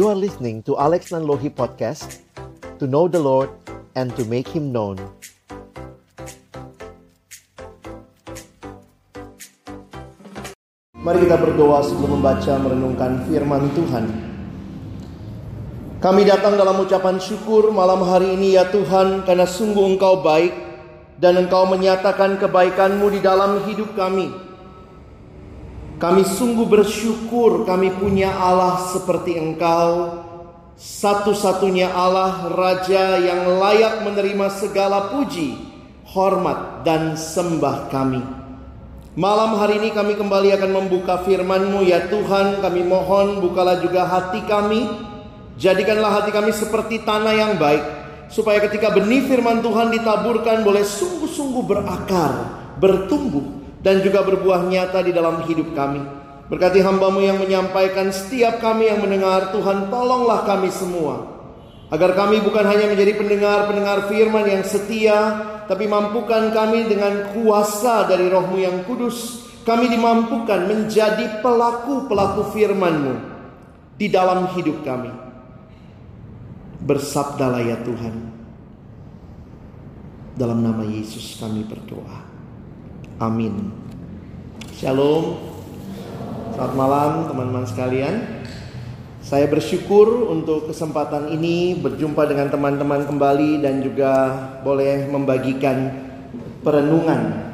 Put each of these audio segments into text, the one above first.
You are listening to Alex Nanlohi Podcast To know the Lord and to make Him known. Mari kita berdoa sebelum membaca merenungkan firman Tuhan. Kami datang dalam ucapan syukur malam hari ini ya Tuhan Karena sungguh Engkau baik Dan Engkau menyatakan kebaikan-Mu di dalam hidup kami kami sungguh bersyukur kami punya Allah seperti Engkau, satu-satunya Allah Raja yang layak menerima segala puji, hormat, dan sembah kami. Malam hari ini kami kembali akan membuka firman-Mu. Ya Tuhan, kami mohon bukalah juga hati kami, jadikanlah hati kami seperti tanah yang baik, supaya ketika benih firman Tuhan ditaburkan boleh sungguh-sungguh berakar, bertumbuh, dan juga berbuah nyata di dalam hidup kami. Berkati hambamu yang menyampaikan setiap kami yang mendengar Tuhan tolonglah kami semua. Agar kami bukan hanya menjadi pendengar-pendengar firman yang setia. Tapi mampukan kami dengan kuasa dari rohmu yang kudus. Kami dimampukan menjadi pelaku-pelaku firmanmu. Di dalam hidup kami. Bersabdalah ya Tuhan. Dalam nama Yesus kami berdoa. Amin. Shalom. Selamat malam teman-teman sekalian. Saya bersyukur untuk kesempatan ini berjumpa dengan teman-teman kembali dan juga boleh membagikan perenungan.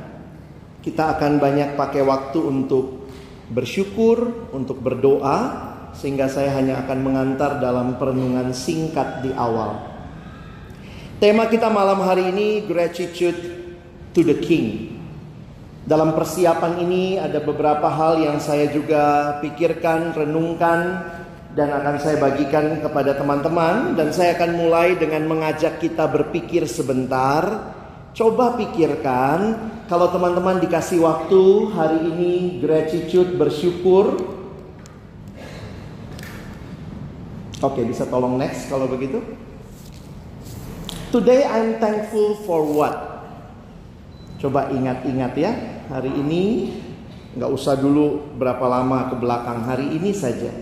Kita akan banyak pakai waktu untuk bersyukur, untuk berdoa, sehingga saya hanya akan mengantar dalam perenungan singkat di awal. Tema kita malam hari ini gratitude to the king. Dalam persiapan ini ada beberapa hal yang saya juga pikirkan, renungkan dan akan saya bagikan kepada teman-teman dan saya akan mulai dengan mengajak kita berpikir sebentar. Coba pikirkan kalau teman-teman dikasih waktu hari ini gratitude bersyukur. Oke, bisa tolong next kalau begitu. Today I'm thankful for what? Coba ingat-ingat ya hari ini nggak usah dulu berapa lama ke belakang. Hari ini saja.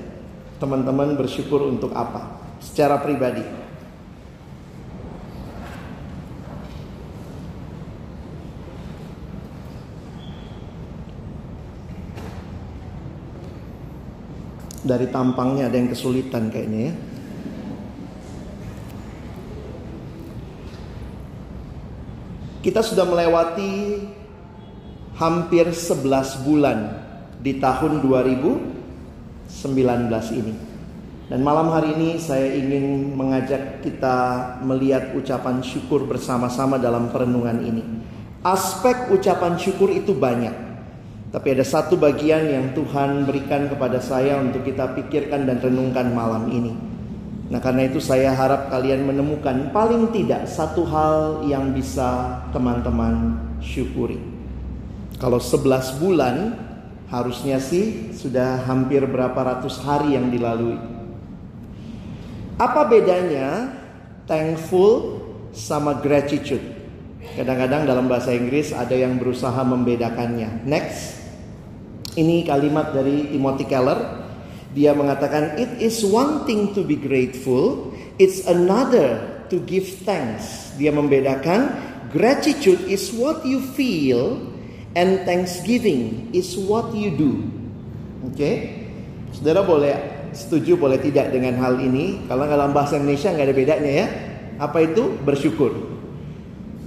Teman-teman bersyukur untuk apa? Secara pribadi. Dari tampangnya ada yang kesulitan kayaknya ya kita sudah melewati hampir 11 bulan di tahun 2019 ini. Dan malam hari ini saya ingin mengajak kita melihat ucapan syukur bersama-sama dalam perenungan ini. Aspek ucapan syukur itu banyak. Tapi ada satu bagian yang Tuhan berikan kepada saya untuk kita pikirkan dan renungkan malam ini. Nah karena itu saya harap kalian menemukan paling tidak satu hal yang bisa teman-teman syukuri. Kalau 11 bulan harusnya sih sudah hampir berapa ratus hari yang dilalui. Apa bedanya thankful sama gratitude? Kadang-kadang dalam bahasa Inggris ada yang berusaha membedakannya. Next. Ini kalimat dari Timothy Keller. Dia mengatakan it is one thing to be grateful, it's another to give thanks. Dia membedakan gratitude is what you feel And thanksgiving is what you do. Oke. Okay? Saudara boleh setuju boleh tidak dengan hal ini. Kalau dalam bahasa Indonesia nggak ada bedanya ya. Apa itu? Bersyukur.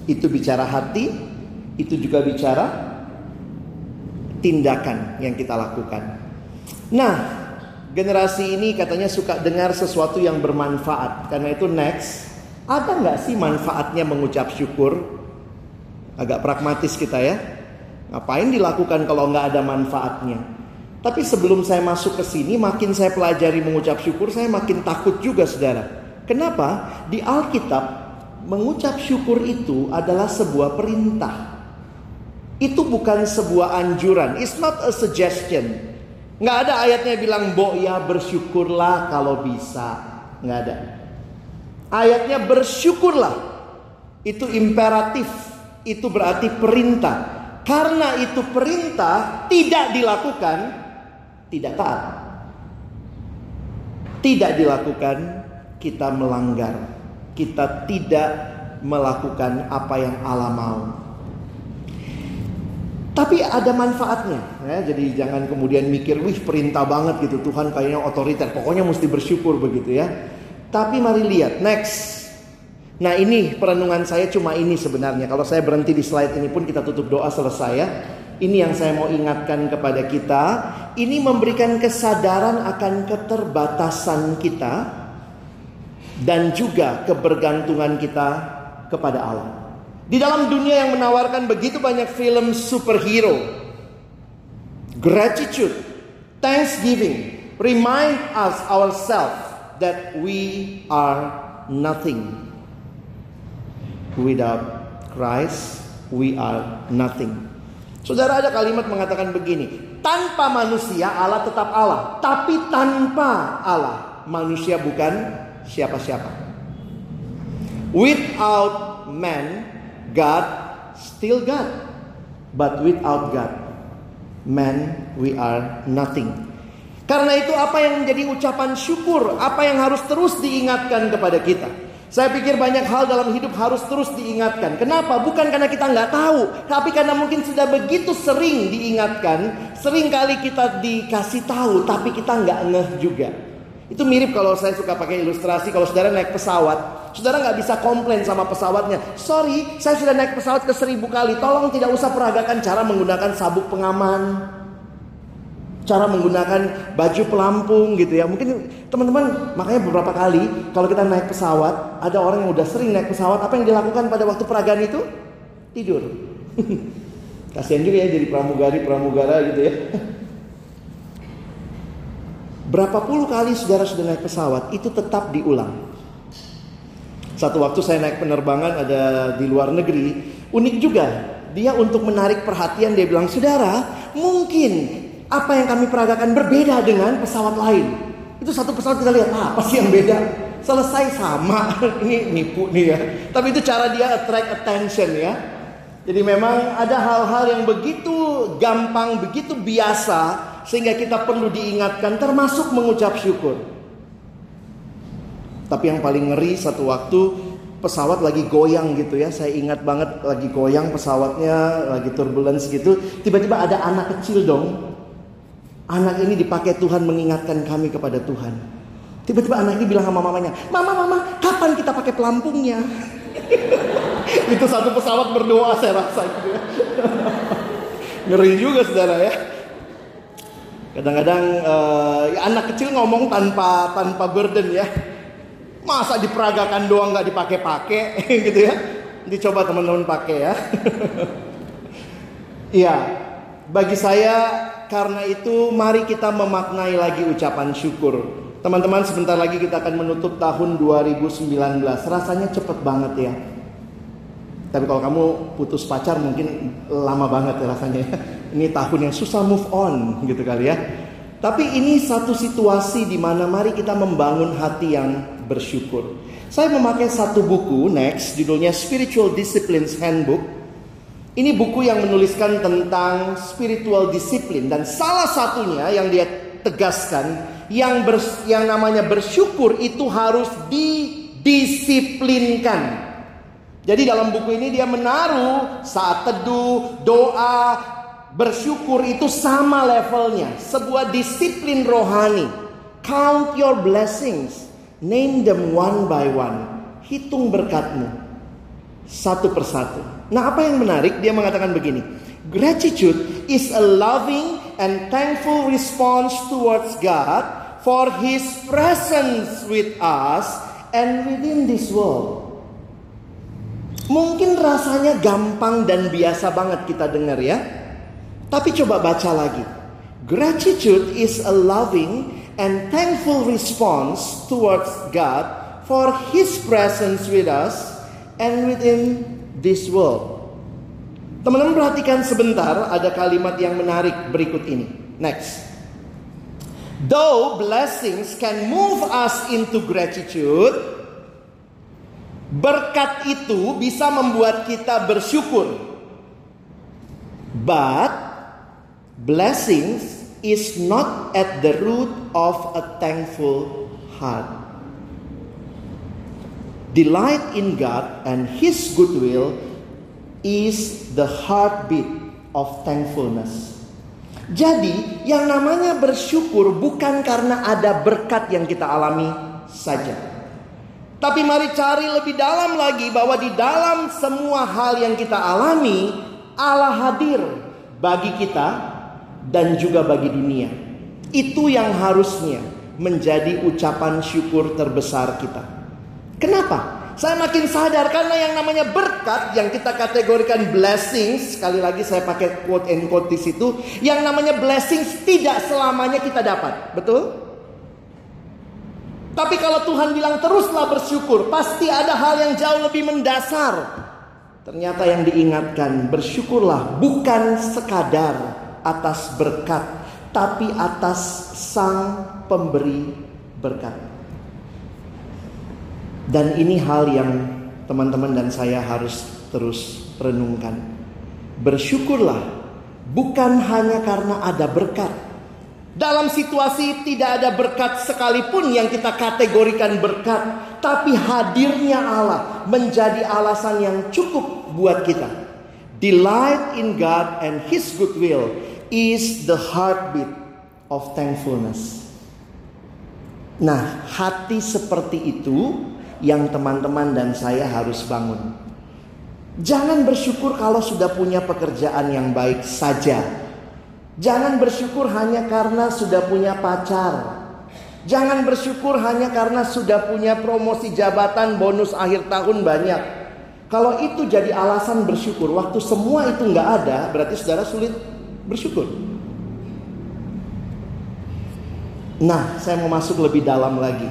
Itu bicara hati, itu juga bicara tindakan yang kita lakukan. Nah, generasi ini katanya suka dengar sesuatu yang bermanfaat. Karena itu next, ada nggak sih manfaatnya mengucap syukur? Agak pragmatis kita ya. Ngapain dilakukan kalau nggak ada manfaatnya? Tapi sebelum saya masuk ke sini, makin saya pelajari mengucap syukur, saya makin takut juga, saudara. Kenapa? Di Alkitab, mengucap syukur itu adalah sebuah perintah. Itu bukan sebuah anjuran. It's not a suggestion. Nggak ada ayatnya bilang, Bo ya bersyukurlah kalau bisa. Nggak ada. Ayatnya bersyukurlah. Itu imperatif. Itu berarti perintah. Karena itu perintah tidak dilakukan, tidak taat. tidak dilakukan, kita melanggar. Kita tidak melakukan apa yang Allah mau. Tapi ada manfaatnya, ya. Jadi jangan kemudian mikir, wih perintah banget gitu Tuhan kayaknya otoriter. Pokoknya mesti bersyukur begitu ya. Tapi mari lihat next. Nah ini perenungan saya cuma ini sebenarnya. Kalau saya berhenti di slide ini pun kita tutup doa selesai ya. Ini yang saya mau ingatkan kepada kita. Ini memberikan kesadaran akan keterbatasan kita dan juga kebergantungan kita kepada Allah. Di dalam dunia yang menawarkan begitu banyak film superhero, gratitude, thanksgiving, remind us ourselves that we are nothing. Without Christ, we are nothing. Saudara ada kalimat mengatakan begini, tanpa manusia Allah tetap Allah, tapi tanpa Allah manusia bukan siapa-siapa. Without man God still God. But without God, man we are nothing. Karena itu apa yang menjadi ucapan syukur, apa yang harus terus diingatkan kepada kita. Saya pikir banyak hal dalam hidup harus terus diingatkan. Kenapa? Bukan karena kita nggak tahu, tapi karena mungkin sudah begitu sering diingatkan, sering kali kita dikasih tahu, tapi kita nggak ngeh juga. Itu mirip kalau saya suka pakai ilustrasi, kalau saudara naik pesawat, Saudara nggak bisa komplain sama pesawatnya. Sorry, saya sudah naik pesawat ke seribu kali. Tolong tidak usah peragakan cara menggunakan sabuk pengaman. Cara menggunakan baju pelampung gitu ya. Mungkin teman-teman makanya beberapa kali kalau kita naik pesawat. Ada orang yang udah sering naik pesawat. Apa yang dilakukan pada waktu peragaan itu? Tidur. Kasihan juga ya jadi pramugari-pramugara gitu ya. Berapa puluh kali saudara sudah naik pesawat itu tetap diulang. Satu waktu saya naik penerbangan ada di luar negeri, unik juga. Dia untuk menarik perhatian dia bilang, "Saudara, mungkin apa yang kami peragakan berbeda dengan pesawat lain." Itu satu pesawat kita lihat, ah, apa sih yang beda? Selesai sama. Ini nipu nih ya. Tapi itu cara dia attract attention ya. Jadi memang ada hal-hal yang begitu gampang, begitu biasa sehingga kita perlu diingatkan termasuk mengucap syukur. Tapi yang paling ngeri satu waktu pesawat lagi goyang gitu ya. Saya ingat banget lagi goyang pesawatnya, lagi turbulence gitu. Tiba-tiba ada anak kecil dong. Anak ini dipakai Tuhan mengingatkan kami kepada Tuhan. Tiba-tiba anak ini bilang sama mamanya, "Mama, mama, kapan kita pakai pelampungnya?" Itu satu pesawat berdoa saya rasa gitu ya. Ngeri juga saudara ya. Kadang-kadang uh, ya anak kecil ngomong tanpa tanpa burden ya. Masa diperagakan doang nggak dipakai-pakai gitu ya? Dicoba teman-teman pakai ya. Iya, bagi saya karena itu mari kita memaknai lagi ucapan syukur. Teman-teman sebentar lagi kita akan menutup tahun 2019. Rasanya cepet banget ya. Tapi kalau kamu putus pacar mungkin lama banget ya rasanya ya. Ini tahun yang susah move on gitu kali ya. Tapi ini satu situasi di mana mari kita membangun hati yang bersyukur. Saya memakai satu buku next judulnya Spiritual Disciplines Handbook. Ini buku yang menuliskan tentang spiritual disiplin dan salah satunya yang dia tegaskan yang ber, yang namanya bersyukur itu harus didisiplinkan. Jadi dalam buku ini dia menaruh saat teduh, doa, bersyukur itu sama levelnya, sebuah disiplin rohani. Count your blessings. Name them one by one. Hitung berkatmu satu persatu. Nah, apa yang menarik? Dia mengatakan begini: Gratitude is a loving and thankful response towards God for His presence with us and within this world. Mungkin rasanya gampang dan biasa banget kita dengar ya. Tapi coba baca lagi. Gratitude is a loving and thankful response towards God for His presence with us and within this world. Teman-teman perhatikan sebentar ada kalimat yang menarik berikut ini. Next. Though blessings can move us into gratitude, berkat itu bisa membuat kita bersyukur. But blessings is not at the root of a thankful heart. Delight in God and His goodwill is the heartbeat of thankfulness. Jadi, yang namanya bersyukur bukan karena ada berkat yang kita alami saja. Tapi mari cari lebih dalam lagi bahwa di dalam semua hal yang kita alami, Allah hadir bagi kita dan juga bagi dunia. Itu yang harusnya menjadi ucapan syukur terbesar kita. Kenapa? Saya makin sadar karena yang namanya berkat yang kita kategorikan blessings, sekali lagi saya pakai quote and quote di situ, yang namanya blessings tidak selamanya kita dapat. Betul? Tapi kalau Tuhan bilang teruslah bersyukur, pasti ada hal yang jauh lebih mendasar. Ternyata yang diingatkan, bersyukurlah bukan sekadar atas berkat, tapi atas sang pemberi berkat. Dan ini hal yang teman-teman dan saya harus terus renungkan. Bersyukurlah bukan hanya karena ada berkat. Dalam situasi tidak ada berkat sekalipun yang kita kategorikan berkat, tapi hadirnya Allah menjadi alasan yang cukup buat kita. Delight in God and His goodwill is the heartbeat of thankfulness. Nah, hati seperti itu yang teman-teman dan saya harus bangun. Jangan bersyukur kalau sudah punya pekerjaan yang baik saja. Jangan bersyukur hanya karena sudah punya pacar. Jangan bersyukur hanya karena sudah punya promosi jabatan bonus akhir tahun banyak. Kalau itu jadi alasan bersyukur, waktu semua itu nggak ada, berarti saudara sulit bersyukur. Nah, saya mau masuk lebih dalam lagi.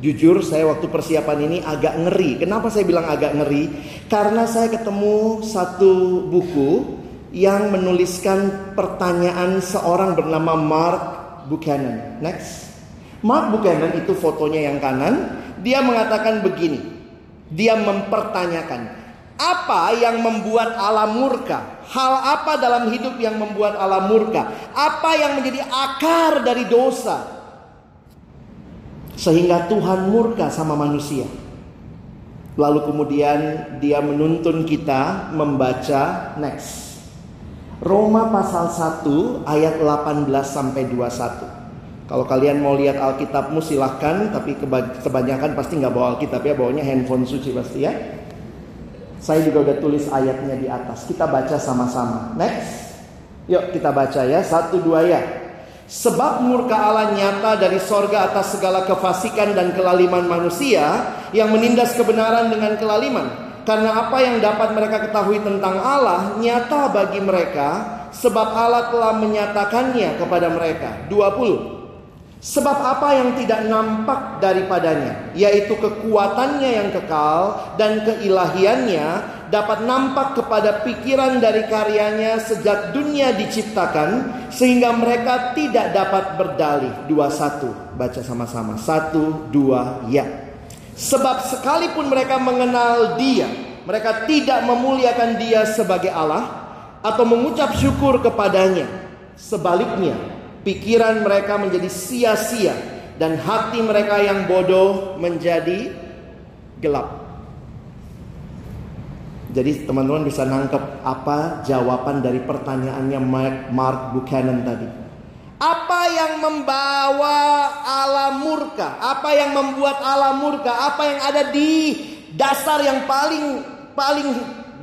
Jujur saya waktu persiapan ini agak ngeri. Kenapa saya bilang agak ngeri? Karena saya ketemu satu buku yang menuliskan pertanyaan seorang bernama Mark Buchanan. Next. Mark Buchanan itu fotonya yang kanan. Dia mengatakan begini. Dia mempertanyakan. Apa yang membuat Allah murka? Hal apa dalam hidup yang membuat Allah murka? Apa yang menjadi akar dari dosa? Sehingga Tuhan murka sama manusia. Lalu kemudian dia menuntun kita membaca next. Roma pasal 1 ayat 18 sampai 21. Kalau kalian mau lihat Alkitabmu silahkan, tapi kebanyakan pasti nggak bawa Alkitab ya, bawanya handphone suci pasti ya. Saya juga udah tulis ayatnya di atas. Kita baca sama-sama. Next. Yuk kita baca ya, satu dua ya. Sebab murka Allah nyata dari sorga atas segala kefasikan dan kelaliman manusia yang menindas kebenaran dengan kelaliman. Karena apa yang dapat mereka ketahui tentang Allah nyata bagi mereka sebab Allah telah menyatakannya kepada mereka. 20. Sebab apa yang tidak nampak daripadanya, yaitu kekuatannya yang kekal dan keilahiannya dapat nampak kepada pikiran dari karyanya sejak dunia diciptakan sehingga mereka tidak dapat berdalih. Dua satu baca sama-sama satu dua ya. Sebab sekalipun mereka mengenal Dia, mereka tidak memuliakan Dia sebagai Allah atau mengucap syukur kepadanya. Sebaliknya, pikiran mereka menjadi sia-sia dan hati mereka yang bodoh menjadi gelap. Jadi teman-teman bisa nangkep apa jawaban dari pertanyaannya Mark, Buchanan tadi. Apa yang membawa Allah murka? Apa yang membuat Allah murka? Apa yang ada di dasar yang paling paling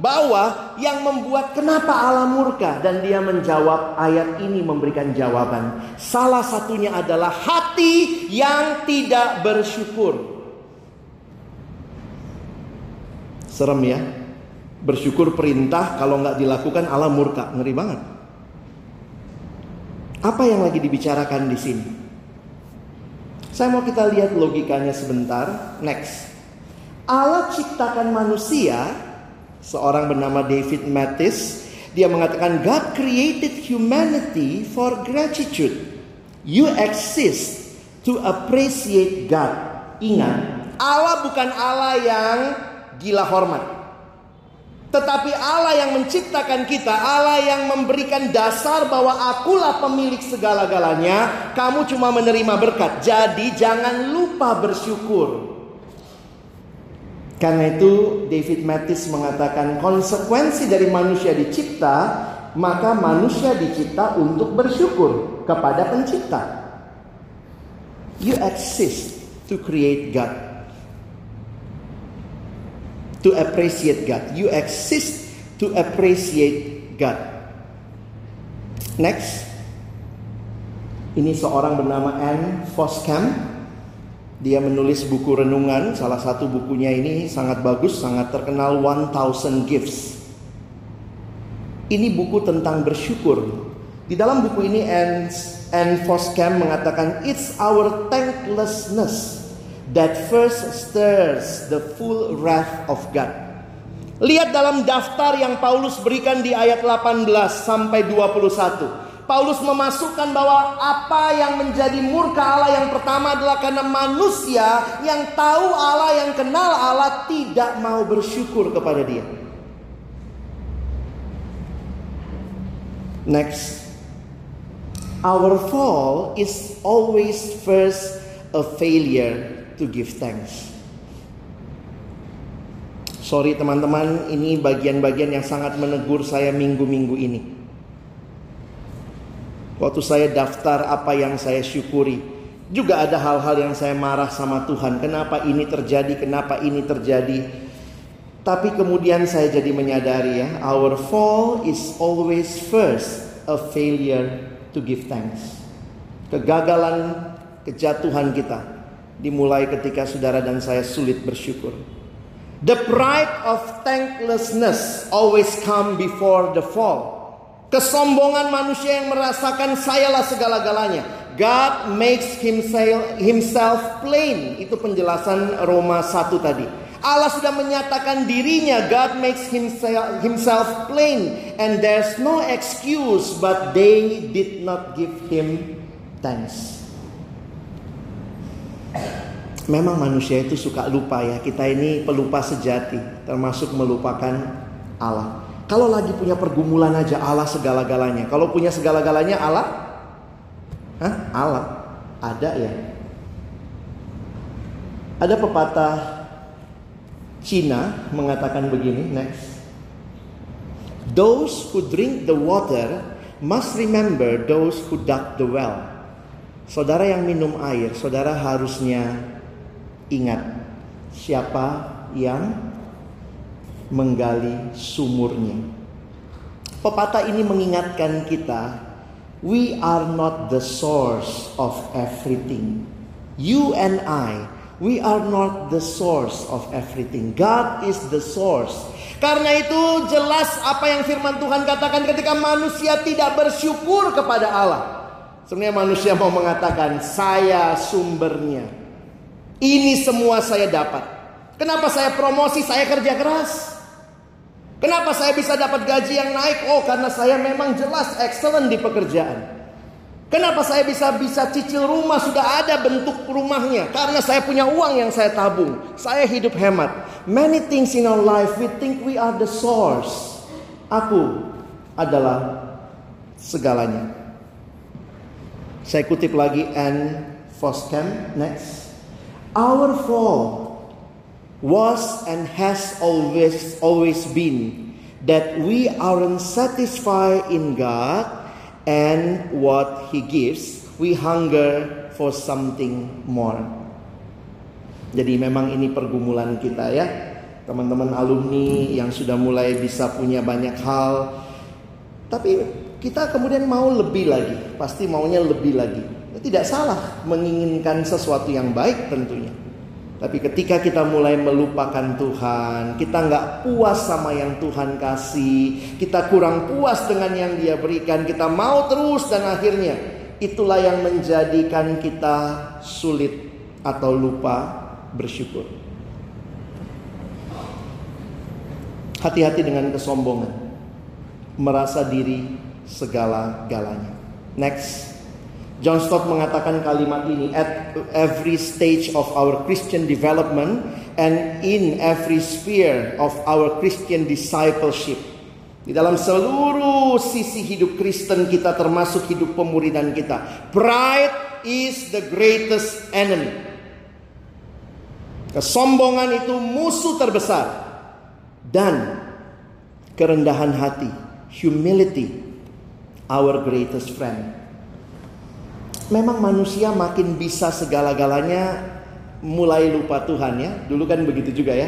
bawah yang membuat kenapa Allah murka? Dan dia menjawab ayat ini memberikan jawaban. Salah satunya adalah hati yang tidak bersyukur. Serem ya? Bersyukur perintah kalau nggak dilakukan Allah murka. Ngeri banget. Apa yang lagi dibicarakan di sini? Saya mau kita lihat logikanya sebentar. Next. Allah ciptakan manusia, seorang bernama David Mattis, dia mengatakan God created humanity for gratitude. You exist to appreciate God. Ingat, Allah bukan Allah yang gila hormat. Tetapi Allah yang menciptakan kita, Allah yang memberikan dasar bahwa akulah pemilik segala-galanya, kamu cuma menerima berkat. Jadi jangan lupa bersyukur. Karena itu David Mattis mengatakan konsekuensi dari manusia dicipta, maka manusia dicipta untuk bersyukur kepada pencipta. You exist to create God to appreciate God. You exist to appreciate God. Next. Ini seorang bernama Anne Foskam. Dia menulis buku renungan, salah satu bukunya ini sangat bagus, sangat terkenal 1000 Gifts. Ini buku tentang bersyukur. Di dalam buku ini Anne, Foskam mengatakan it's our thanklessness that first stirs the full wrath of God. Lihat dalam daftar yang Paulus berikan di ayat 18 sampai 21. Paulus memasukkan bahwa apa yang menjadi murka Allah yang pertama adalah karena manusia yang tahu Allah, yang kenal Allah tidak mau bersyukur kepada dia. Next. Our fall is always first a failure to give thanks. Sorry teman-teman, ini bagian-bagian yang sangat menegur saya minggu-minggu ini. Waktu saya daftar apa yang saya syukuri, juga ada hal-hal yang saya marah sama Tuhan. Kenapa ini terjadi? Kenapa ini terjadi? Tapi kemudian saya jadi menyadari ya, our fall is always first a failure to give thanks. Kegagalan, kejatuhan kita dimulai ketika saudara dan saya sulit bersyukur. The pride of thanklessness always come before the fall. Kesombongan manusia yang merasakan sayalah segala-galanya. God makes himself, himself plain. Itu penjelasan Roma 1 tadi. Allah sudah menyatakan dirinya. God makes himself, himself plain. And there's no excuse but they did not give him thanks. Memang manusia itu suka lupa ya. Kita ini pelupa sejati, termasuk melupakan Allah. Kalau lagi punya pergumulan aja Allah segala-galanya. Kalau punya segala-galanya Allah, Hah? Allah ada ya. Ada pepatah Cina mengatakan begini, next. Those who drink the water must remember those who dug the well. Saudara yang minum air, saudara harusnya ingat siapa yang menggali sumurnya. Pepatah ini mengingatkan kita, we are not the source of everything. You and I, we are not the source of everything. God is the source. Karena itu jelas apa yang firman Tuhan katakan ketika manusia tidak bersyukur kepada Allah. Sebenarnya manusia mau mengatakan saya sumbernya. Ini semua saya dapat. Kenapa saya promosi? Saya kerja keras. Kenapa saya bisa dapat gaji yang naik? Oh, karena saya memang jelas excellent di pekerjaan. Kenapa saya bisa bisa cicil rumah sudah ada bentuk rumahnya? Karena saya punya uang yang saya tabung. Saya hidup hemat. Many things in our life we think we are the source. Aku adalah segalanya. Saya kutip lagi Anne Foskam next. Our fall was and has always always been that we aren't satisfied in God and what He gives. We hunger for something more. Jadi memang ini pergumulan kita ya. Teman-teman alumni yang sudah mulai bisa punya banyak hal. Tapi kita kemudian mau lebih lagi, pasti maunya lebih lagi. Tidak salah menginginkan sesuatu yang baik tentunya. Tapi ketika kita mulai melupakan Tuhan, kita nggak puas sama yang Tuhan kasih, kita kurang puas dengan yang Dia berikan, kita mau terus dan akhirnya itulah yang menjadikan kita sulit atau lupa bersyukur. Hati-hati dengan kesombongan, merasa diri segala-galanya. Next. John Stott mengatakan kalimat ini, at every stage of our Christian development, and in every sphere of our Christian discipleship. Di dalam seluruh sisi hidup Kristen kita termasuk hidup pemuridan kita. Pride is the greatest enemy. Kesombongan itu musuh terbesar. Dan kerendahan hati, humility, our greatest friend. Memang manusia makin bisa segala-galanya mulai lupa Tuhan ya. Dulu kan begitu juga ya.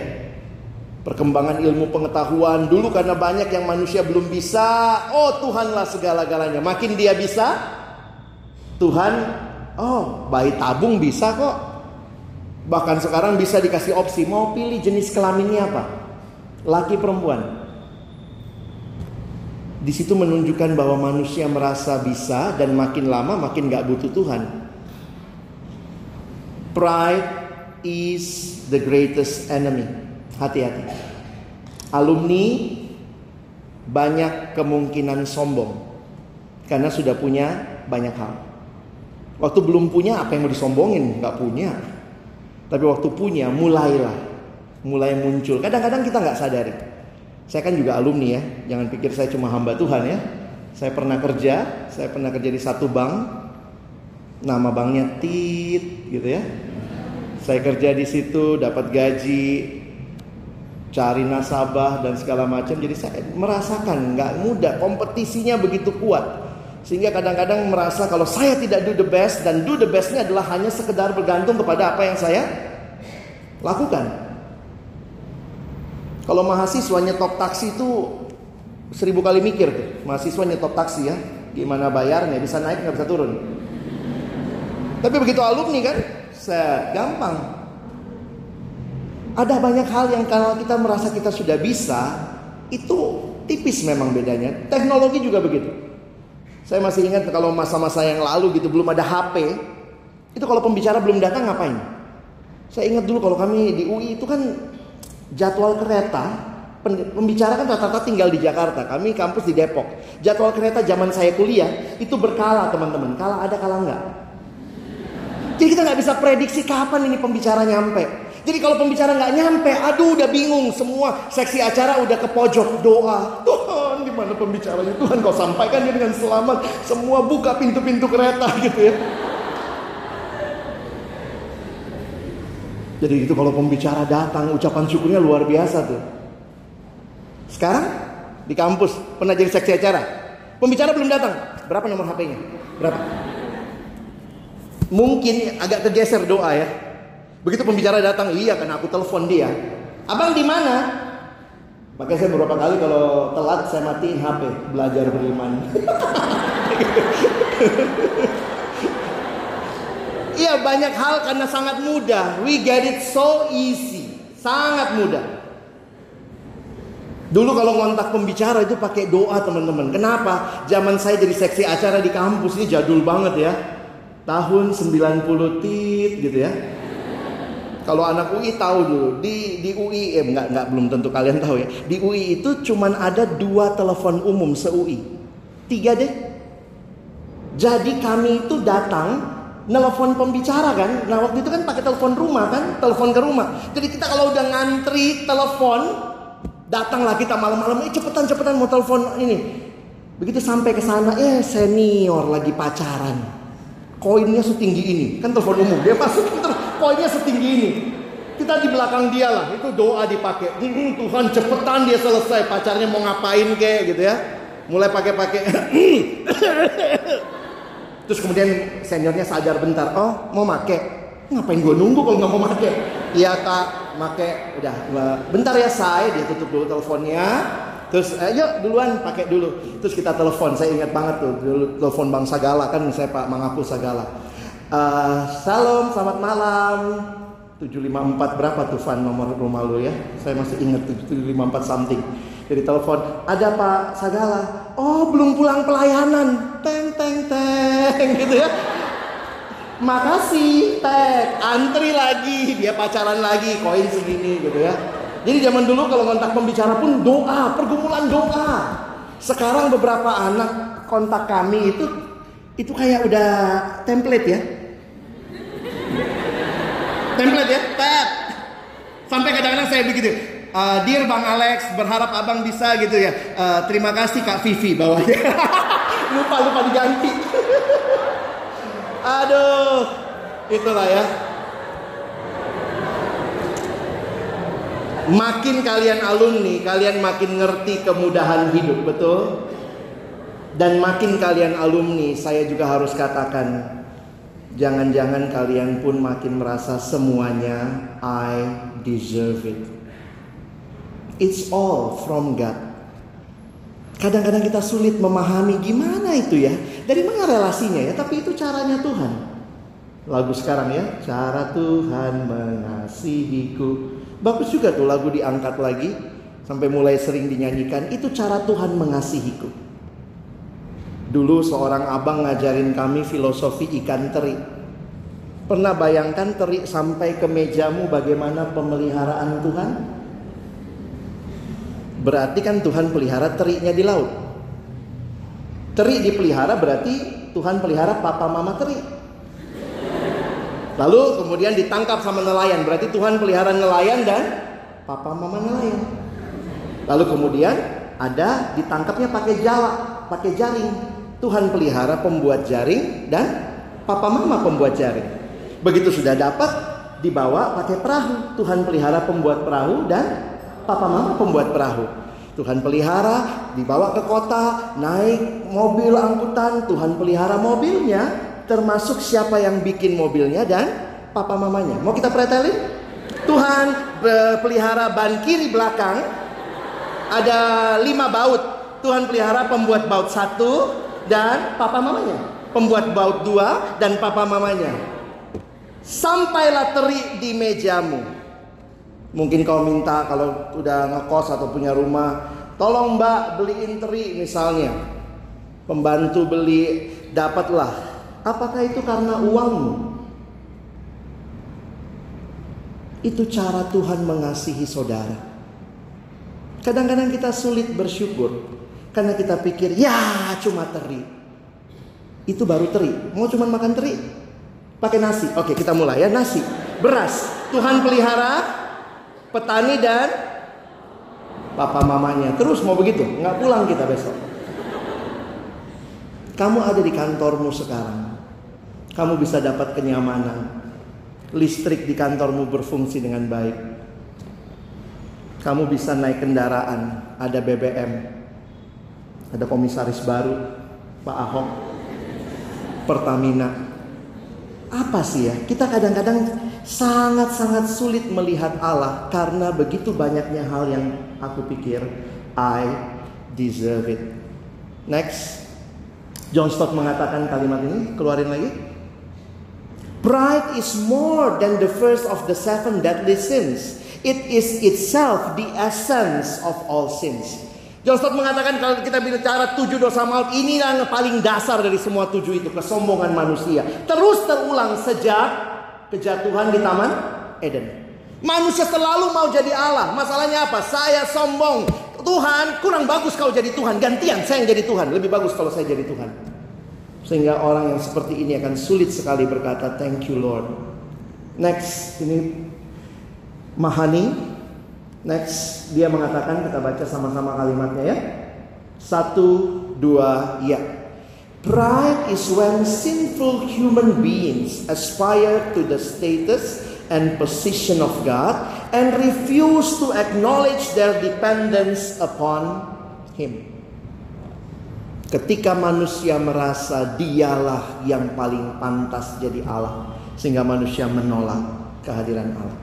Perkembangan ilmu pengetahuan dulu karena banyak yang manusia belum bisa. Oh Tuhanlah segala-galanya. Makin dia bisa, Tuhan, oh bayi tabung bisa kok. Bahkan sekarang bisa dikasih opsi mau pilih jenis kelaminnya apa, laki perempuan. Di situ menunjukkan bahwa manusia merasa bisa dan makin lama makin gak butuh Tuhan. Pride is the greatest enemy. Hati-hati. Alumni banyak kemungkinan sombong karena sudah punya banyak hal. Waktu belum punya apa yang mau disombongin? Gak punya. Tapi waktu punya mulailah, mulai muncul. Kadang-kadang kita nggak sadari. Saya kan juga alumni ya, jangan pikir saya cuma hamba Tuhan ya. Saya pernah kerja, saya pernah kerja di satu bank, nama banknya Tit gitu ya. Saya kerja di situ, dapat gaji, cari nasabah dan segala macam. Jadi saya merasakan nggak mudah, kompetisinya begitu kuat. Sehingga kadang-kadang merasa kalau saya tidak do the best dan do the bestnya adalah hanya sekedar bergantung kepada apa yang saya lakukan. Kalau mahasiswa nyetop taksi itu seribu kali mikir tuh. Mahasiswa nyetop taksi ya, gimana bayarnya, bisa naik nggak bisa turun. Tapi begitu alumni kan, set gampang. Ada banyak hal yang kalau kita merasa kita sudah bisa, itu tipis memang bedanya. Teknologi juga begitu. Saya masih ingat kalau masa-masa yang lalu gitu belum ada HP, itu kalau pembicara belum datang ngapain? Saya ingat dulu kalau kami di UI itu kan jadwal kereta pembicara kan rata-rata tinggal di Jakarta, kami kampus di Depok. Jadwal kereta zaman saya kuliah itu berkala teman-teman, kala ada kala enggak. Jadi kita nggak bisa prediksi kapan ini pembicara nyampe. Jadi kalau pembicara nggak nyampe, aduh udah bingung semua seksi acara udah ke pojok doa. Tuhan di mana pembicaranya? Tuhan kau sampaikan dia dengan selamat. Semua buka pintu-pintu kereta gitu ya. Jadi itu kalau pembicara datang ucapan syukurnya luar biasa tuh. Sekarang di kampus pernah jadi seksi acara. Pembicara belum datang. Berapa nomor HP-nya? Berapa? Mungkin agak kegeser doa ya. Begitu pembicara datang, iya karena aku telepon dia. Abang di mana? Makanya saya beberapa kali kalau telat saya matiin HP, belajar beriman. Banyak hal karena sangat mudah. We get it so easy. Sangat mudah. Dulu kalau ngontak pembicara itu pakai doa teman-teman. Kenapa? Zaman saya jadi seksi acara di kampus ini jadul banget ya. Tahun 90 tit gitu ya. Kalau anak UI tahu dulu di di UI eh enggak enggak belum tentu kalian tahu ya. Di UI itu cuman ada dua telepon umum se UI. Tiga deh. Jadi kami itu datang nelfon pembicara kan. Nah waktu itu kan pakai telepon rumah kan, telepon ke rumah. Jadi kita kalau udah ngantri telepon, datanglah kita malam-malam, eh cepetan cepetan mau telepon ini. Begitu sampai ke sana, eh senior lagi pacaran. Koinnya setinggi ini, kan telepon umum. Dia masuk koinnya setinggi ini. Kita di belakang dia lah, itu doa dipakai. Hmm, Tuhan cepetan dia selesai, pacarnya mau ngapain kek gitu ya. Mulai pakai-pakai. Terus kemudian seniornya sadar bentar, oh mau make. Ngapain gue nunggu kalau nggak mau make? Iya kak, make. Udah, bentar ya saya. Dia tutup dulu teleponnya. Terus, eh, yuk duluan pakai dulu. Terus kita telepon. Saya ingat banget tuh, dulu telepon Bang Sagala kan saya Pak Mangapu Sagala. Uh, Salam, selamat malam. 754 berapa tuh Van nomor rumah lu ya? Saya masih ingat 754 something. Jadi telepon, ada Pak Sagala. Oh belum pulang pelayanan. Teng teng teng gitu ya. Makasih, tag. Antri lagi, dia pacaran lagi, koin segini gitu ya. Jadi zaman dulu kalau kontak pembicara pun doa, pergumulan doa. Sekarang beberapa anak kontak kami itu itu kayak udah template ya. Template ya, tap. Sampai kadang-kadang saya begitu. Uh, Dear Bang Alex, berharap abang bisa gitu ya. Uh, terima kasih Kak Vivi bawahnya. lupa lupa diganti. Aduh, itulah ya. Makin kalian alumni, kalian makin ngerti kemudahan hidup, betul? Dan makin kalian alumni, saya juga harus katakan, jangan-jangan kalian pun makin merasa semuanya I deserve it. It's all from God. Kadang-kadang kita sulit memahami gimana itu ya. Dari mana relasinya ya, tapi itu caranya Tuhan. Lagu sekarang ya, cara Tuhan mengasihiku. Bagus juga tuh lagu diangkat lagi sampai mulai sering dinyanyikan. Itu cara Tuhan mengasihiku. Dulu seorang abang ngajarin kami filosofi ikan teri. Pernah bayangkan teri sampai ke mejamu bagaimana pemeliharaan Tuhan? Berarti kan Tuhan pelihara terinya di laut. Teri dipelihara berarti Tuhan pelihara papa mama teri. Lalu kemudian ditangkap sama nelayan. Berarti Tuhan pelihara nelayan dan papa mama nelayan. Lalu kemudian ada ditangkapnya pakai jala, pakai jaring. Tuhan pelihara pembuat jaring dan papa mama pembuat jaring. Begitu sudah dapat dibawa pakai perahu. Tuhan pelihara pembuat perahu dan papa mama pembuat perahu. Tuhan pelihara dibawa ke kota, naik mobil angkutan, Tuhan pelihara mobilnya, termasuk siapa yang bikin mobilnya dan papa mamanya. Mau kita pretelin? Tuhan pelihara ban kiri belakang ada lima baut. Tuhan pelihara pembuat baut satu dan papa mamanya. Pembuat baut dua dan papa mamanya. Sampailah teri di mejamu. Mungkin kau minta kalau udah ngekos atau punya rumah, tolong mbak beliin teri misalnya. Pembantu beli, dapatlah Apakah itu karena uangmu? Itu cara Tuhan mengasihi saudara. Kadang-kadang kita sulit bersyukur karena kita pikir, ya cuma teri. Itu baru teri. Mau cuma makan teri? Pakai nasi. Oke, kita mulai ya. Nasi, beras. Tuhan pelihara petani dan papa mamanya. Terus mau begitu? Nggak pulang kita besok. Kamu ada di kantormu sekarang kamu bisa dapat kenyamanan. Listrik di kantormu berfungsi dengan baik. Kamu bisa naik kendaraan, ada BBM. Ada komisaris baru, Pak Ahok. Pertamina. Apa sih ya? Kita kadang-kadang sangat-sangat sulit melihat Allah karena begitu banyaknya hal yang aku pikir I deserve it. Next. John Stott mengatakan kalimat ini, keluarin lagi. Pride is more than the first of the seven deadly sins. It is itself the essence of all sins. John Stott mengatakan kalau kita bicara tujuh dosa maut ini yang paling dasar dari semua tujuh itu kesombongan manusia. Terus terulang sejak kejatuhan di Taman Eden. Manusia selalu mau jadi Allah. Masalahnya apa? Saya sombong. Tuhan kurang bagus kau jadi Tuhan. Gantian saya yang jadi Tuhan. Lebih bagus kalau saya jadi Tuhan. Sehingga orang yang seperti ini akan sulit sekali berkata thank you Lord. Next, ini Mahani. Next, dia mengatakan kita baca sama-sama kalimatnya ya. Satu, dua, ya. Pride is when sinful human beings aspire to the status and position of God and refuse to acknowledge their dependence upon Him. Ketika manusia merasa dialah yang paling pantas jadi Allah, sehingga manusia menolak kehadiran Allah.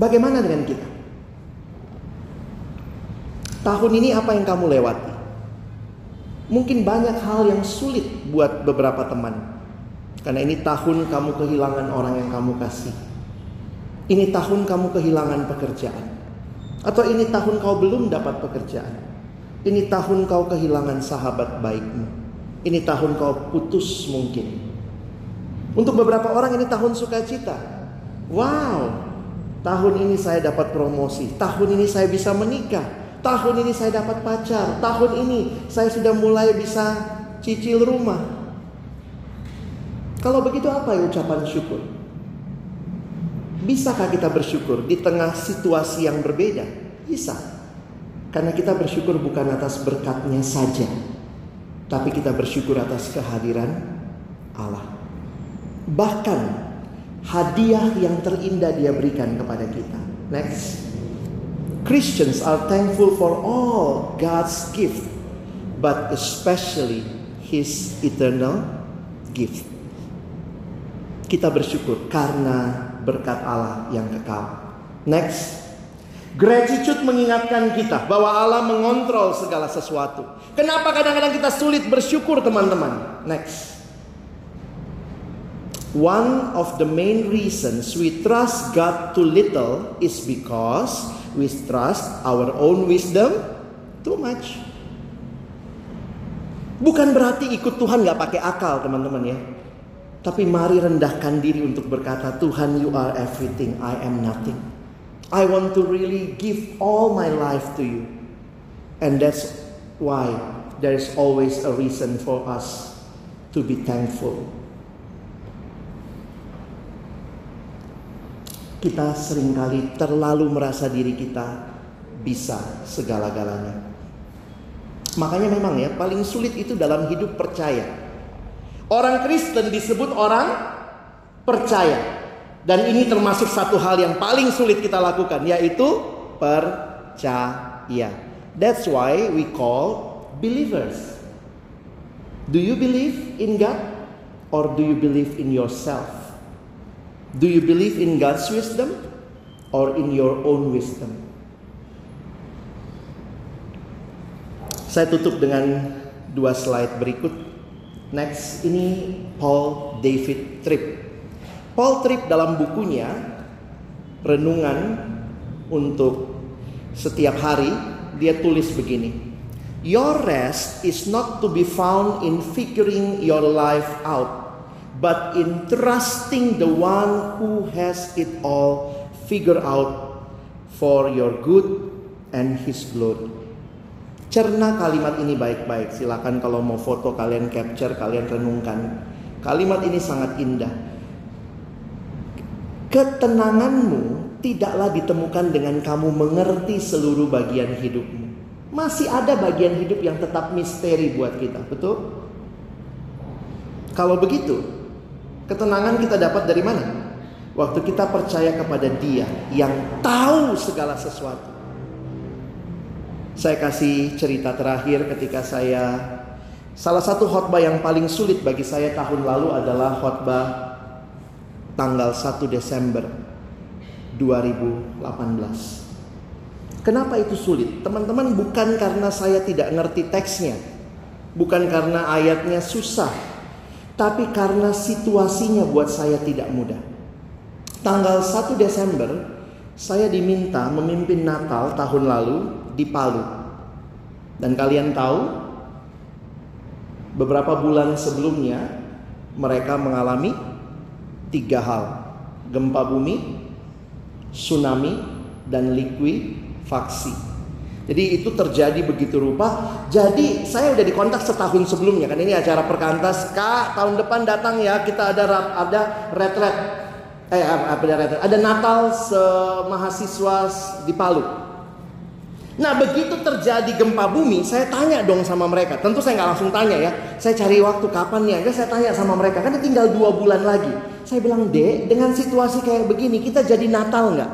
Bagaimana dengan kita? Tahun ini apa yang kamu lewati? Mungkin banyak hal yang sulit buat beberapa teman. Karena ini tahun kamu kehilangan orang yang kamu kasih. Ini tahun kamu kehilangan pekerjaan. Atau ini tahun kau belum dapat pekerjaan. Ini tahun kau kehilangan sahabat baikmu. Ini tahun kau putus mungkin. Untuk beberapa orang ini tahun sukacita. Wow, tahun ini saya dapat promosi. Tahun ini saya bisa menikah. Tahun ini saya dapat pacar. Tahun ini saya sudah mulai bisa cicil rumah. Kalau begitu apa ya ucapan syukur? Bisakah kita bersyukur di tengah situasi yang berbeda? Bisa. Karena kita bersyukur bukan atas berkatnya saja, tapi kita bersyukur atas kehadiran Allah. Bahkan hadiah yang terindah dia berikan kepada kita. Next. Christians are thankful for all God's gift, but especially his eternal gift. Kita bersyukur karena berkat Allah yang kekal. Next. Gratitude mengingatkan kita bahwa Allah mengontrol segala sesuatu. Kenapa kadang-kadang kita sulit bersyukur teman-teman? Next. One of the main reasons we trust God too little is because we trust our own wisdom too much. Bukan berarti ikut Tuhan gak pakai akal teman-teman ya. Tapi mari rendahkan diri untuk berkata Tuhan you are everything, I am nothing. I want to really give all my life to you. And that's why there is always a reason for us to be thankful. Kita sering kali terlalu merasa diri kita bisa segala-galanya. Makanya memang ya paling sulit itu dalam hidup percaya. Orang Kristen disebut orang percaya. Dan ini termasuk satu hal yang paling sulit kita lakukan yaitu percaya. That's why we call believers. Do you believe in God or do you believe in yourself? Do you believe in God's wisdom or in your own wisdom? Saya tutup dengan dua slide berikut. Next, ini Paul David Tripp. Paul Tripp dalam bukunya Renungan untuk setiap hari dia tulis begini. Your rest is not to be found in figuring your life out but in trusting the one who has it all figured out for your good and his glory. Cerna kalimat ini baik-baik. Silakan kalau mau foto kalian capture, kalian renungkan. Kalimat ini sangat indah. Ketenanganmu tidaklah ditemukan dengan kamu mengerti seluruh bagian hidupmu. Masih ada bagian hidup yang tetap misteri buat kita, betul? Kalau begitu, Ketenangan kita dapat dari mana? Waktu kita percaya kepada Dia yang tahu segala sesuatu. Saya kasih cerita terakhir ketika saya salah satu khotbah yang paling sulit bagi saya tahun lalu adalah khotbah tanggal 1 Desember 2018. Kenapa itu sulit? Teman-teman bukan karena saya tidak ngerti teksnya. Bukan karena ayatnya susah tapi karena situasinya buat saya tidak mudah. Tanggal 1 Desember saya diminta memimpin Natal tahun lalu di Palu. Dan kalian tahu beberapa bulan sebelumnya mereka mengalami tiga hal. Gempa bumi, tsunami, dan likuifaksi. Jadi itu terjadi begitu rupa. Jadi saya udah dikontak setahun sebelumnya kan ini acara perkantas. Kak tahun depan datang ya kita ada ada retret. Eh ada retret? Ada Natal semahasiswa di Palu. Nah begitu terjadi gempa bumi, saya tanya dong sama mereka. Tentu saya nggak langsung tanya ya. Saya cari waktu kapan ya. Saya tanya sama mereka. Kan tinggal dua bulan lagi. Saya bilang dek, dengan situasi kayak begini kita jadi Natal nggak?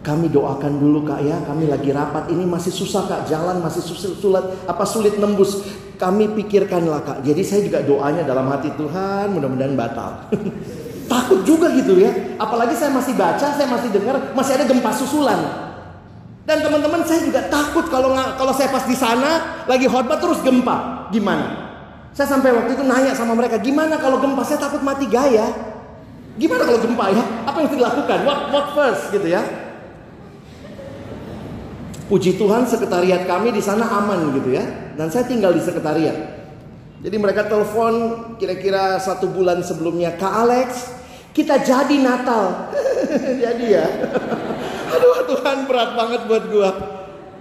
Kami doakan dulu kak ya, kami lagi rapat ini masih susah kak, jalan masih susah, sulit, apa sulit nembus. Kami pikirkanlah kak. Jadi saya juga doanya dalam hati Tuhan, mudah-mudahan batal. Takut juga gitu ya. Apalagi saya masih baca, saya masih dengar, masih ada gempa susulan. Dan teman-teman saya juga takut kalau kalau saya pas di sana lagi khotbah terus gempa, gimana? Saya sampai waktu itu nanya sama mereka, gimana kalau gempa? Saya takut mati gaya. Gimana kalau gempa ya? Apa yang harus dilakukan? What, what first gitu ya? Puji Tuhan sekretariat kami di sana aman gitu ya. Dan saya tinggal di sekretariat. Jadi mereka telepon kira-kira satu bulan sebelumnya. Kak Alex, kita jadi Natal. jadi ya. Aduh Tuhan berat banget buat gua.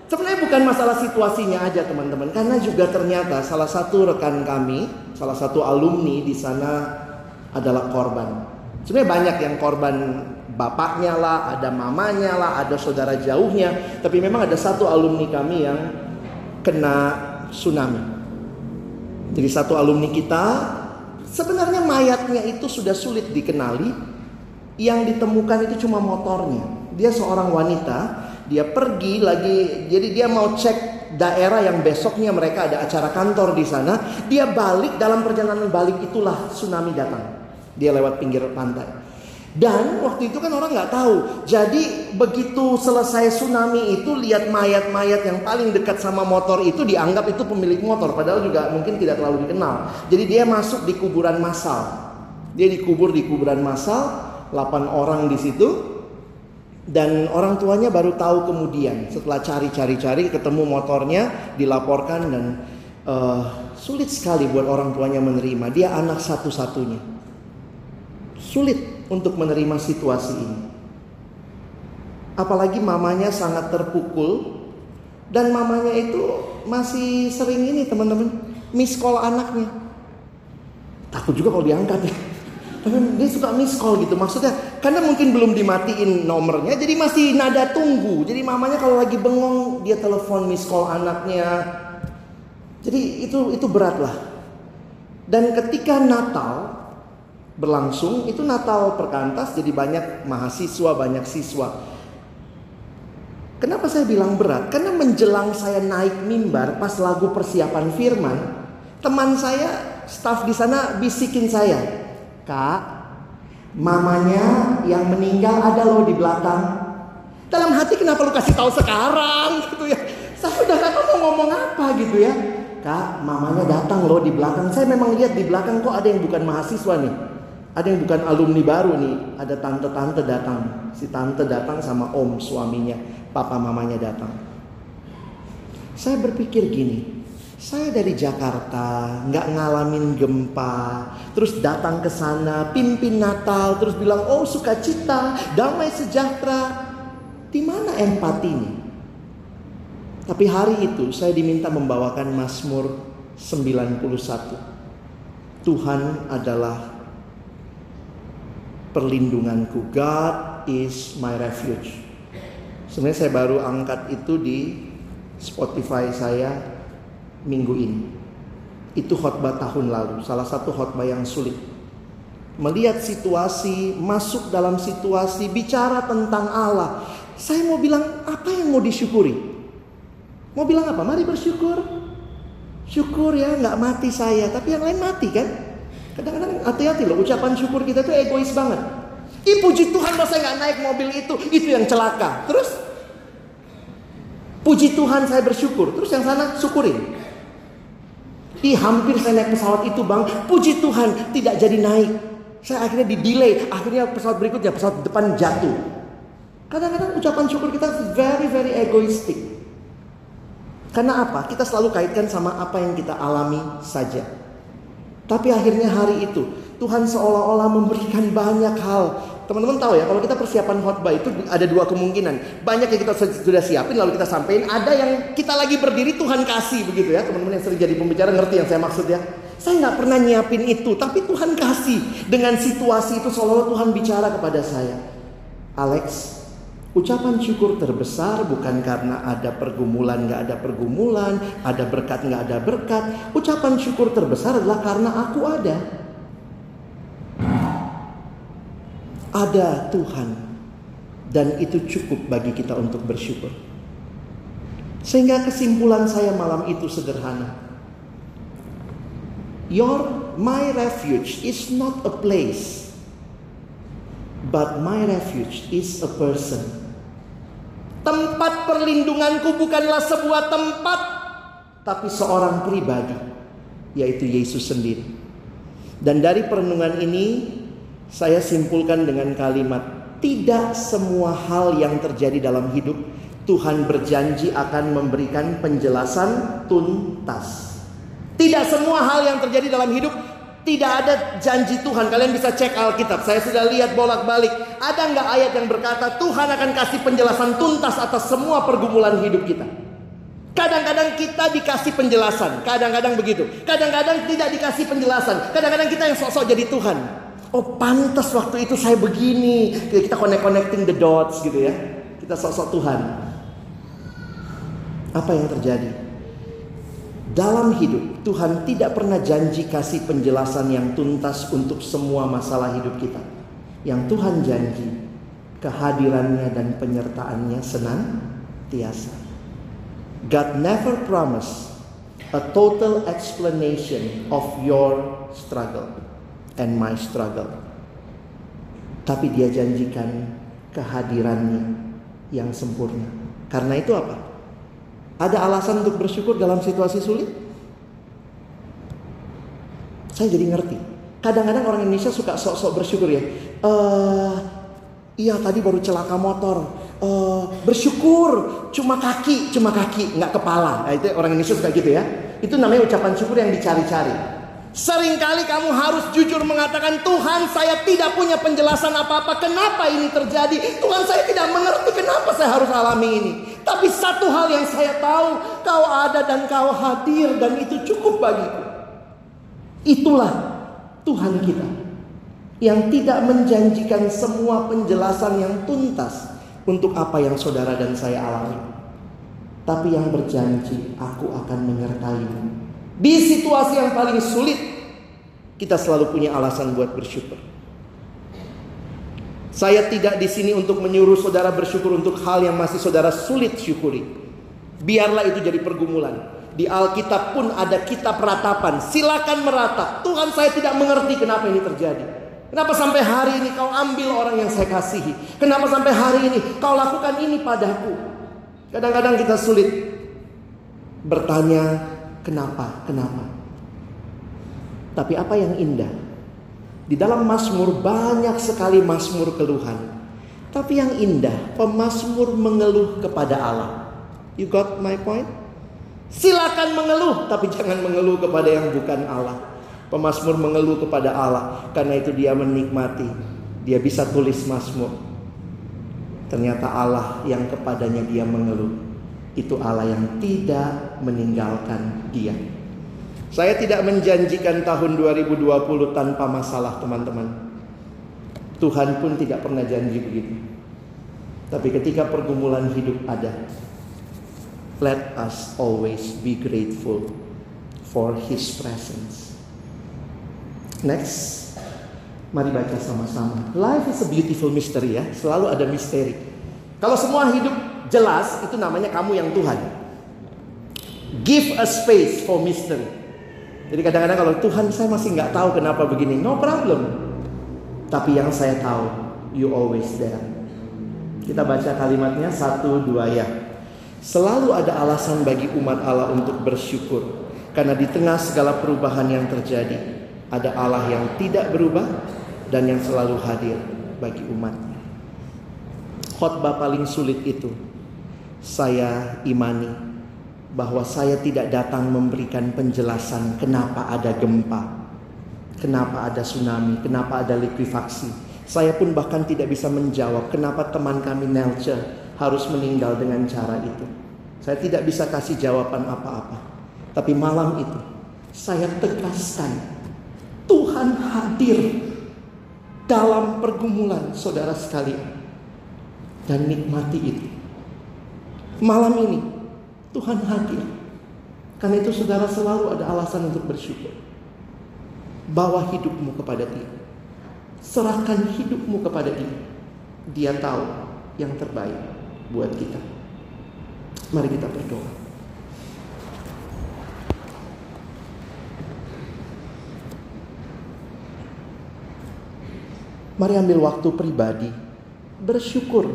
Sebenarnya bukan masalah situasinya aja teman-teman. Karena juga ternyata salah satu rekan kami, salah satu alumni di sana adalah korban. Sebenarnya banyak yang korban bapaknya lah, ada mamanya lah, ada saudara jauhnya. Tapi memang ada satu alumni kami yang kena tsunami. Jadi satu alumni kita sebenarnya mayatnya itu sudah sulit dikenali. Yang ditemukan itu cuma motornya. Dia seorang wanita, dia pergi lagi jadi dia mau cek daerah yang besoknya mereka ada acara kantor di sana. Dia balik dalam perjalanan balik itulah tsunami datang. Dia lewat pinggir pantai. Dan waktu itu kan orang nggak tahu. Jadi begitu selesai tsunami itu lihat mayat-mayat yang paling dekat sama motor itu dianggap itu pemilik motor. Padahal juga mungkin tidak terlalu dikenal. Jadi dia masuk di kuburan massal. Dia dikubur di kuburan massal. 8 orang di situ. Dan orang tuanya baru tahu kemudian setelah cari-cari-cari ketemu motornya dilaporkan dan uh, sulit sekali buat orang tuanya menerima. Dia anak satu-satunya. Sulit untuk menerima situasi ini. Apalagi mamanya sangat terpukul dan mamanya itu masih sering ini teman-teman miss call anaknya. Takut juga kalau diangkat ya. Tapi dia suka miss call gitu maksudnya karena mungkin belum dimatiin nomornya jadi masih nada tunggu. Jadi mamanya kalau lagi bengong dia telepon miss call anaknya. Jadi itu itu berat lah. Dan ketika Natal berlangsung itu Natal perkantas jadi banyak mahasiswa, banyak siswa. Kenapa saya bilang berat? Karena menjelang saya naik mimbar pas lagu persiapan firman, teman saya, staf di sana bisikin saya, "Kak, mamanya yang meninggal ada loh di belakang." Dalam hati kenapa lu kasih tahu sekarang gitu ya? Saya udah gak tahu mau ngomong apa gitu ya. Kak, mamanya datang loh di belakang. Saya memang lihat di belakang kok ada yang bukan mahasiswa nih. Ada yang bukan alumni baru nih, ada tante-tante datang. Si tante datang sama om suaminya, papa mamanya datang. Saya berpikir gini, saya dari Jakarta, nggak ngalamin gempa, terus datang ke sana, pimpin Natal, terus bilang, oh sukacita, damai sejahtera. Di mana empatinya? Tapi hari itu saya diminta membawakan Mazmur 91. Tuhan adalah perlindunganku. God is my refuge. Sebenarnya saya baru angkat itu di Spotify saya minggu ini. Itu khotbah tahun lalu, salah satu khotbah yang sulit. Melihat situasi, masuk dalam situasi, bicara tentang Allah. Saya mau bilang apa yang mau disyukuri? Mau bilang apa? Mari bersyukur. Syukur ya, nggak mati saya, tapi yang lain mati kan? Kadang-kadang hati-hati loh, ucapan syukur kita itu egois banget. Ih puji Tuhan masa nggak naik mobil itu, itu yang celaka. Terus puji Tuhan saya bersyukur. Terus yang sana syukurin. Ih hampir saya naik pesawat itu bang, puji Tuhan tidak jadi naik. Saya akhirnya di delay, akhirnya pesawat berikutnya pesawat depan jatuh. Kadang-kadang ucapan syukur kita very very egoistik. Karena apa? Kita selalu kaitkan sama apa yang kita alami saja. Tapi akhirnya hari itu Tuhan seolah-olah memberikan banyak hal. Teman-teman tahu ya, kalau kita persiapan khotbah itu ada dua kemungkinan. Banyak yang kita sudah siapin lalu kita sampaikan, ada yang kita lagi berdiri Tuhan kasih begitu ya. Teman-teman yang sering jadi pembicara ngerti yang saya maksud ya. Saya nggak pernah nyiapin itu, tapi Tuhan kasih dengan situasi itu seolah-olah Tuhan bicara kepada saya. Alex, Ucapan syukur terbesar bukan karena ada pergumulan nggak ada pergumulan, ada berkat nggak ada berkat. Ucapan syukur terbesar adalah karena aku ada. Ada Tuhan dan itu cukup bagi kita untuk bersyukur. Sehingga kesimpulan saya malam itu sederhana. Your my refuge is not a place but my refuge is a person. Tempat perlindunganku bukanlah sebuah tempat, tapi seorang pribadi, yaitu Yesus sendiri. Dan dari perenungan ini, saya simpulkan dengan kalimat: tidak semua hal yang terjadi dalam hidup Tuhan berjanji akan memberikan penjelasan tuntas. Tidak semua hal yang terjadi dalam hidup tidak ada janji Tuhan. Kalian bisa cek Alkitab. Saya sudah lihat bolak-balik. Ada nggak ayat yang berkata Tuhan akan kasih penjelasan tuntas atas semua pergumulan hidup kita? Kadang-kadang kita dikasih penjelasan. Kadang-kadang begitu. Kadang-kadang tidak dikasih penjelasan. Kadang-kadang kita yang sok-sok jadi Tuhan. Oh pantas waktu itu saya begini. Kita connect connecting the dots gitu ya. Kita sosok Tuhan. Apa yang terjadi? Dalam hidup Tuhan tidak pernah janji kasih penjelasan yang tuntas untuk semua masalah hidup kita. Yang Tuhan janji kehadirannya dan penyertaannya senantiasa. God never promised a total explanation of your struggle and my struggle. Tapi dia janjikan kehadirannya yang sempurna. Karena itu apa? Ada alasan untuk bersyukur dalam situasi sulit? Saya jadi ngerti. Kadang-kadang orang Indonesia suka sok-sok bersyukur ya. Uh, iya tadi baru celaka motor uh, bersyukur cuma kaki, cuma kaki, nggak kepala. Nah, itu orang Indonesia suka gitu ya. Itu namanya ucapan syukur yang dicari-cari. Seringkali kamu harus jujur mengatakan Tuhan saya tidak punya penjelasan apa-apa Kenapa ini terjadi Tuhan saya tidak mengerti kenapa saya harus alami ini Tapi satu hal yang saya tahu Kau ada dan kau hadir Dan itu cukup bagiku Itulah Tuhan kita Yang tidak menjanjikan semua penjelasan yang tuntas untuk apa yang saudara dan saya alami. Tapi yang berjanji, aku akan menyertaimu. Di situasi yang paling sulit, kita selalu punya alasan buat bersyukur. Saya tidak di sini untuk menyuruh saudara bersyukur untuk hal yang masih saudara sulit syukuri. Biarlah itu jadi pergumulan. Di Alkitab pun ada kitab ratapan. Silakan meratap. Tuhan saya tidak mengerti kenapa ini terjadi. Kenapa sampai hari ini kau ambil orang yang saya kasihi? Kenapa sampai hari ini kau lakukan ini padaku? Kadang-kadang kita sulit bertanya kenapa, kenapa. Tapi apa yang indah? Di dalam Mazmur banyak sekali Mazmur keluhan. Tapi yang indah, pemazmur mengeluh kepada Allah. You got my point? Silakan mengeluh, tapi jangan mengeluh kepada yang bukan Allah. Pemasmur mengeluh kepada Allah karena itu dia menikmati. Dia bisa tulis Mazmur. Ternyata Allah yang kepadanya dia mengeluh itu Allah yang tidak meninggalkan dia. Saya tidak menjanjikan tahun 2020 tanpa masalah teman-teman. Tuhan pun tidak pernah janji begitu. Tapi ketika pergumulan hidup ada, let us always be grateful for his presence. Next. Mari baca sama-sama. Life is a beautiful mystery ya. Selalu ada misteri. Kalau semua hidup jelas, itu namanya kamu yang Tuhan. Give a space for mystery. Jadi kadang-kadang kalau Tuhan saya masih nggak tahu kenapa begini, no problem. Tapi yang saya tahu, you always there. Kita baca kalimatnya satu dua ya. Selalu ada alasan bagi umat Allah untuk bersyukur. Karena di tengah segala perubahan yang terjadi, ada Allah yang tidak berubah dan yang selalu hadir bagi umatnya. Khotbah paling sulit itu saya imani bahwa saya tidak datang memberikan penjelasan kenapa ada gempa, kenapa ada tsunami, kenapa ada likuifaksi. Saya pun bahkan tidak bisa menjawab kenapa teman kami Nelce harus meninggal dengan cara itu. Saya tidak bisa kasih jawaban apa-apa. Tapi malam itu saya tegaskan Tuhan hadir dalam pergumulan saudara sekalian. Dan nikmati itu. Malam ini Tuhan hadir. Karena itu saudara selalu ada alasan untuk bersyukur. Bawa hidupmu kepada dia. Serahkan hidupmu kepada dia. Dia tahu yang terbaik buat kita. Mari kita berdoa. Mari ambil waktu pribadi, bersyukur.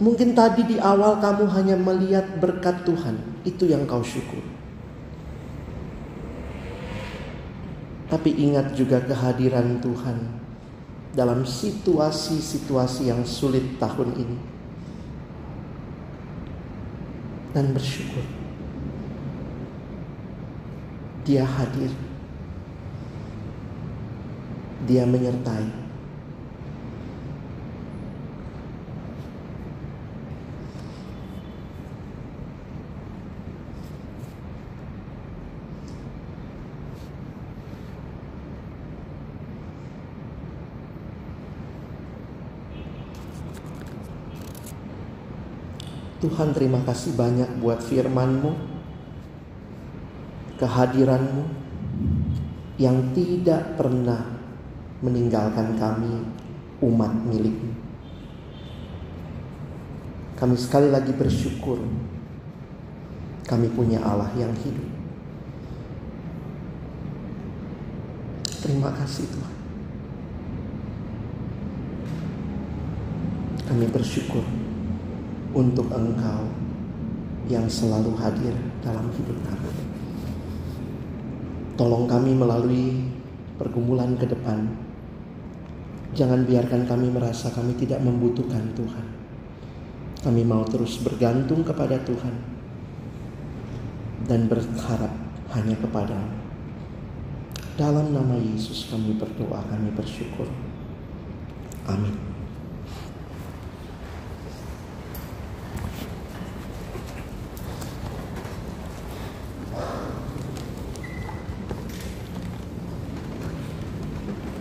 Mungkin tadi di awal kamu hanya melihat berkat Tuhan, itu yang kau syukur. Tapi ingat juga kehadiran Tuhan dalam situasi-situasi yang sulit tahun ini. Dan bersyukur. Dia hadir. Dia menyertai. Tuhan terima kasih banyak buat firman-Mu, kehadiran-Mu yang tidak pernah meninggalkan kami umat milikmu. Kami sekali lagi bersyukur kami punya Allah yang hidup. Terima kasih Tuhan. Kami bersyukur untuk Engkau yang selalu hadir dalam hidup kami. Tolong kami melalui pergumulan ke depan. Jangan biarkan kami merasa kami tidak membutuhkan Tuhan. Kami mau terus bergantung kepada Tuhan dan berharap hanya kepada Dalam nama Yesus kami berdoa, kami bersyukur. Amin.